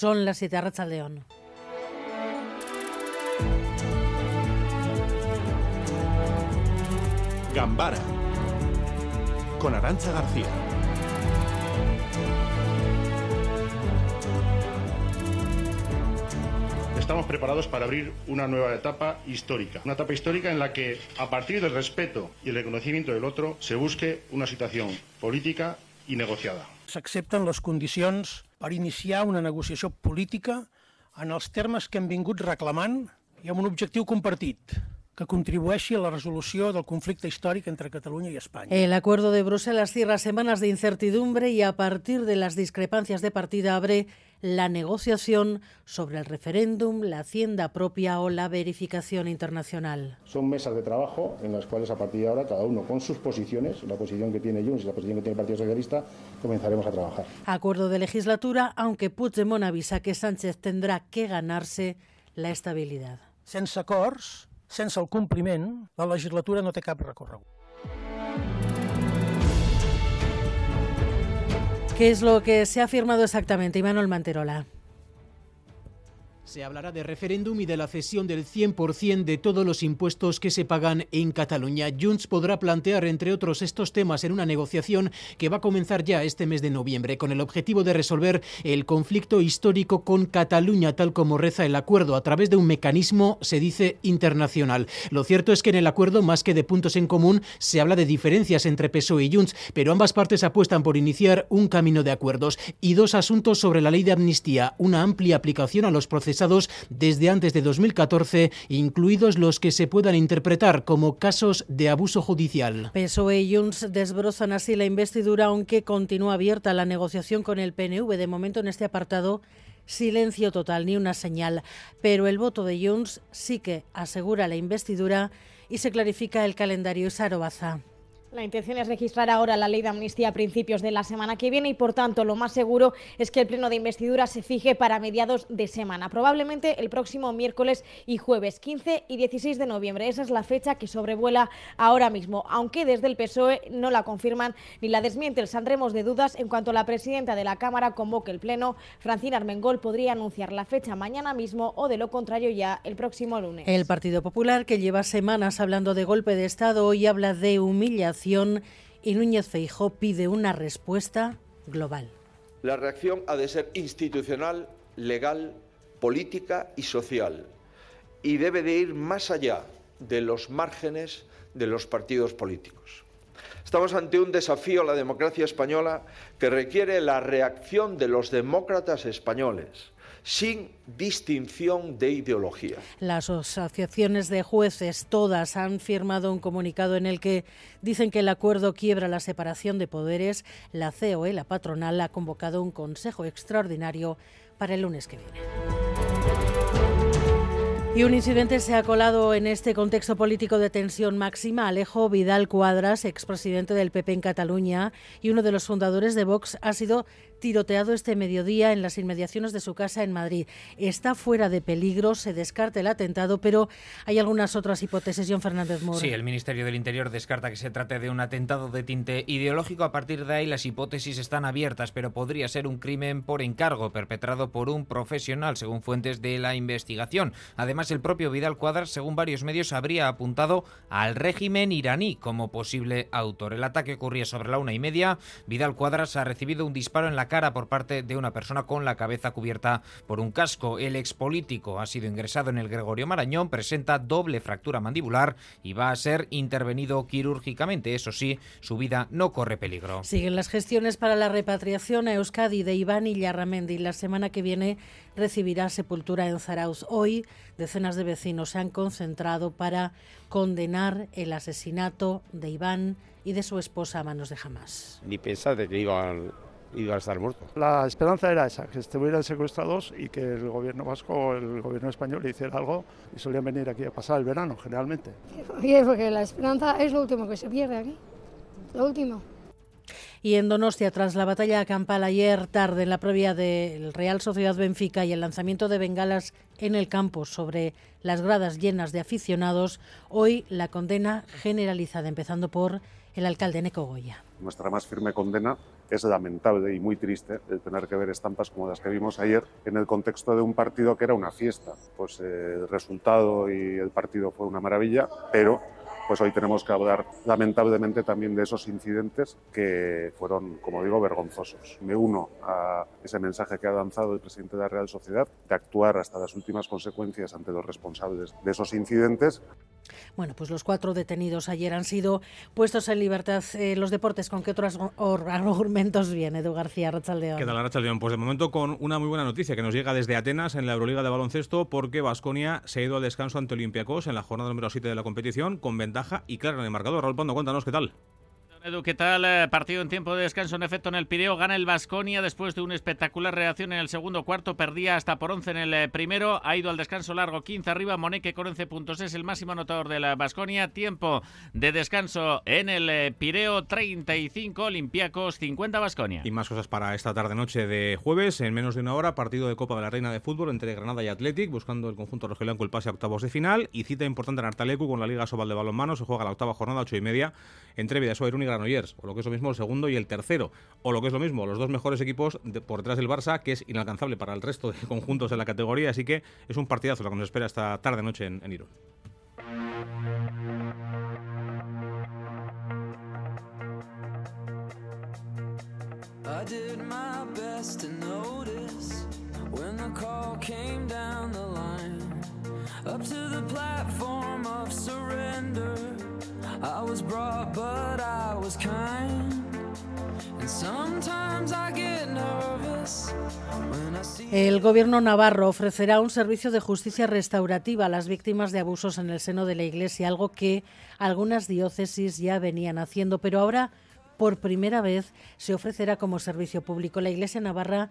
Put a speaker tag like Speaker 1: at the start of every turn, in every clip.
Speaker 1: Son las siete Racha León.
Speaker 2: Gambara con Arancha García.
Speaker 3: Estamos preparados para abrir una nueva etapa histórica. Una etapa histórica en la que, a partir del respeto y el reconocimiento del otro, se busque una situación política i negociada.
Speaker 4: S'accepten les condicions per iniciar una negociació política en els termes que hem vingut reclamant i amb un objectiu compartit, que contribueixi a la resolució del conflicte històric entre Catalunya i Espanya.
Speaker 1: El acuerdo de Bruselas cierra semanas de incertidumbre y a partir de las discrepancias de partida abre la negociación sobre el referéndum, la hacienda propia o la verificación internacional.
Speaker 3: Son mesas de trabajo en las cuales a partir de ahora cada uno con sus posiciones, la posición que tiene Junts y la posición que tiene el Partido Socialista, comenzaremos a trabajar.
Speaker 1: Acuerdo de legislatura, aunque Puigdemont avisa que Sánchez tendrá que ganarse la estabilidad.
Speaker 4: Sense acords, sense el compliment, la legislatura no té cap recorregut.
Speaker 1: ¿Qué es lo que se ha firmado exactamente, Imanol Manterola?
Speaker 5: Se hablará de referéndum y de la cesión del 100% de todos los impuestos que se pagan en Cataluña. Junts podrá plantear, entre otros, estos temas en una negociación que va a comenzar ya este mes de noviembre, con el objetivo de resolver el conflicto histórico con Cataluña, tal como reza el acuerdo, a través de un mecanismo, se dice, internacional. Lo cierto es que en el acuerdo, más que de puntos en común, se habla de diferencias entre PSOE y Junts, pero ambas partes apuestan por iniciar un camino de acuerdos y dos asuntos sobre la ley de amnistía, una amplia aplicación a los procesos desde antes de 2014, incluidos los que se puedan interpretar como casos de abuso judicial.
Speaker 1: PSOE y Junts desbrozan así la investidura, aunque continúa abierta la negociación con el PNV. De momento, en este apartado, silencio total, ni una señal. Pero el voto de Junts sí que asegura la investidura y se clarifica el calendario Sarobaza.
Speaker 6: La intención es registrar ahora la ley de amnistía a principios de la semana que viene y, por tanto, lo más seguro es que el pleno de investidura se fije para mediados de semana, probablemente el próximo miércoles y jueves 15 y 16 de noviembre. Esa es la fecha que sobrevuela ahora mismo, aunque desde el PSOE no la confirman ni la desmienten. Saldremos de dudas en cuanto la presidenta de la Cámara convoque el pleno. Francina Armengol podría anunciar la fecha mañana mismo o, de lo contrario, ya el próximo lunes.
Speaker 1: El Partido Popular, que lleva semanas hablando de golpe de Estado, hoy habla de humillación y Núñez Feijó pide una respuesta global.
Speaker 7: La reacción ha de ser institucional, legal, política y social y debe de ir más allá de los márgenes de los partidos políticos. Estamos ante un desafío a la democracia española que requiere la reacción de los demócratas españoles, sin distinción de ideología.
Speaker 1: Las asociaciones de jueces todas han firmado un comunicado en el que dicen que el acuerdo quiebra la separación de poderes. La COE, la patronal, ha convocado un consejo extraordinario para el lunes que viene. Y un incidente se ha colado en este contexto político de tensión máxima. Alejo Vidal Cuadras, expresidente del PP en Cataluña y uno de los fundadores de Vox, ha sido tiroteado este mediodía en las inmediaciones de su casa en Madrid. Está fuera de peligro, se descarta el atentado, pero hay algunas otras hipótesis. John Fernández Moro.
Speaker 8: Sí, el Ministerio del Interior descarta que se trate de un atentado de tinte ideológico. A partir de ahí las hipótesis están abiertas, pero podría ser un crimen por encargo perpetrado por un profesional, según fuentes de la investigación. Además, el propio Vidal Cuadras, según varios medios, habría apuntado al régimen iraní como posible autor. El ataque ocurría sobre la una y media. Vidal Cuadras ha recibido un disparo en la cara por parte de una persona con la cabeza cubierta por un casco. El expolítico ha sido ingresado en el Gregorio Marañón, presenta doble fractura mandibular y va a ser intervenido quirúrgicamente. Eso sí, su vida no corre peligro.
Speaker 1: Siguen las gestiones para la repatriación a Euskadi de Iván Illarramendi. La semana que viene recibirá sepultura en Zarauz. Hoy, decenas de vecinos se han concentrado para condenar el asesinato de Iván y de su esposa a manos de Hamas.
Speaker 9: Ni pensar de que iban iba a estar muerto.
Speaker 10: La esperanza era esa, que estuvieran secuestrados y que el gobierno vasco o el gobierno español hiciera algo y solían venir aquí a pasar el verano, generalmente.
Speaker 11: Porque la esperanza es lo último que se pierde aquí, lo último.
Speaker 1: Y en Donostia, tras la batalla campal ayer tarde en la previa del Real Sociedad Benfica y el lanzamiento de bengalas en el campo sobre las gradas llenas de aficionados, hoy la condena generalizada, empezando por el alcalde Neco Goya.
Speaker 12: Nuestra más firme condena es lamentable y muy triste el tener que ver estampas como las que vimos ayer en el contexto de un partido que era una fiesta. Pues eh, el resultado y el partido fue una maravilla, pero pues hoy tenemos que hablar lamentablemente también de esos incidentes que fueron, como digo, vergonzosos. Me uno a ese mensaje que ha lanzado el presidente de la Real Sociedad de actuar hasta las últimas consecuencias ante los responsables de esos incidentes.
Speaker 1: Bueno, pues los cuatro detenidos ayer han sido puestos en libertad. Eh, los deportes, ¿con qué otros argumentos viene, Edu García Rachaldeón?
Speaker 13: ¿Qué tal, Rachaldeón? Pues de momento con una muy buena noticia que nos llega desde Atenas en la Euroliga de baloncesto porque Vasconia se ha ido al descanso ante Olympiacos en la jornada número 7 de la competición con ventaja y claro en el marcador. Raúl Pondo, cuéntanos qué tal.
Speaker 14: Edu, ¿qué tal? Eh, partido en tiempo de descanso, en efecto, en el Pireo. Gana el Vasconia después de una espectacular reacción en el segundo cuarto. Perdía hasta por 11 en el eh, primero. Ha ido al descanso largo, 15 arriba. Moneque con 11 puntos es el máximo anotador de la Vasconia. Tiempo de descanso en el eh, Pireo, 35 Olimpiacos, 50 Vasconia.
Speaker 13: Y más cosas para esta tarde-noche de jueves. En menos de una hora, partido de Copa de la Reina de Fútbol entre Granada y Athletic, buscando el conjunto rojiblanco el pase a octavos de final. Y cita importante en Artalecu con la Liga Sobal de Balonmano. Se juega la octava jornada, 8 y media, entre Vidasoa, y O lo que es mismo el segundo y el tercero. O lo que es lo mismo, los dos mejores equipos por detrás del Barça, que es inalcanzable para el resto de conjuntos de la categoría. Así que es un partidazo lo que nos espera esta tarde-noche en, en Irún.
Speaker 1: El gobierno navarro ofrecerá un servicio de justicia restaurativa a las víctimas de abusos en el seno de la Iglesia, algo que algunas diócesis ya venían haciendo, pero ahora por primera vez se ofrecerá como servicio público. La Iglesia navarra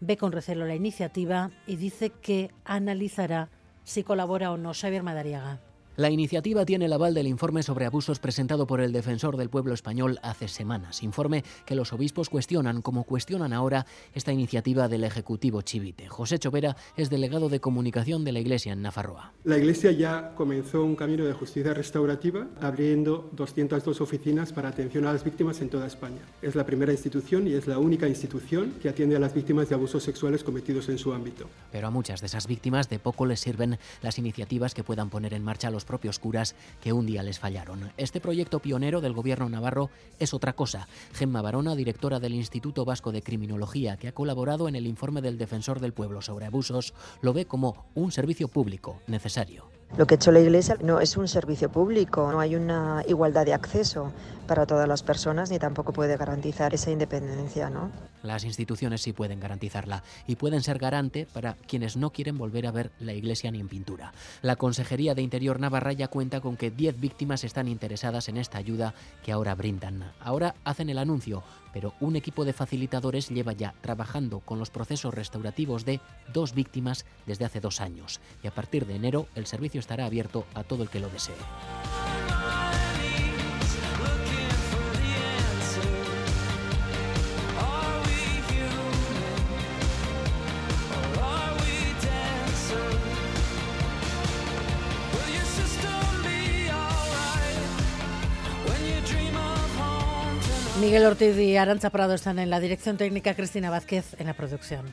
Speaker 1: ve con recelo la iniciativa y dice que analizará si colabora o no. Xavier Madariaga.
Speaker 15: La iniciativa tiene el aval del informe sobre abusos presentado por el defensor del pueblo español hace semanas. Informe que los obispos cuestionan, como cuestionan ahora esta iniciativa del Ejecutivo Chivite. José Chovera es delegado de comunicación de la Iglesia en Nafarroa.
Speaker 16: La Iglesia ya comenzó un camino de justicia restaurativa abriendo 202 oficinas para atención a las víctimas en toda España. Es la primera institución y es la única institución que atiende a las víctimas de abusos sexuales cometidos en su ámbito.
Speaker 15: Pero a muchas de esas víctimas de poco les sirven las iniciativas que puedan poner en marcha los propios curas que un día les fallaron. Este proyecto pionero del gobierno navarro es otra cosa. Gemma Barona, directora del Instituto Vasco de Criminología, que ha colaborado en el informe del Defensor del Pueblo sobre abusos, lo ve como un servicio público necesario.
Speaker 17: Lo que ha hecho la Iglesia no es un servicio público, no hay una igualdad de acceso para todas las personas ni tampoco puede garantizar esa independencia, ¿no?
Speaker 15: Las instituciones sí pueden garantizarla y pueden ser garante para quienes no quieren volver a ver la iglesia ni en pintura. La Consejería de Interior Navarra ya cuenta con que 10 víctimas están interesadas en esta ayuda que ahora brindan. Ahora hacen el anuncio, pero un equipo de facilitadores lleva ya trabajando con los procesos restaurativos de dos víctimas desde hace dos años y a partir de enero el servicio estará abierto a todo el que lo desee.
Speaker 1: Miguel Ortiz y Arancha Prado están en la dirección técnica, Cristina Vázquez en la producción.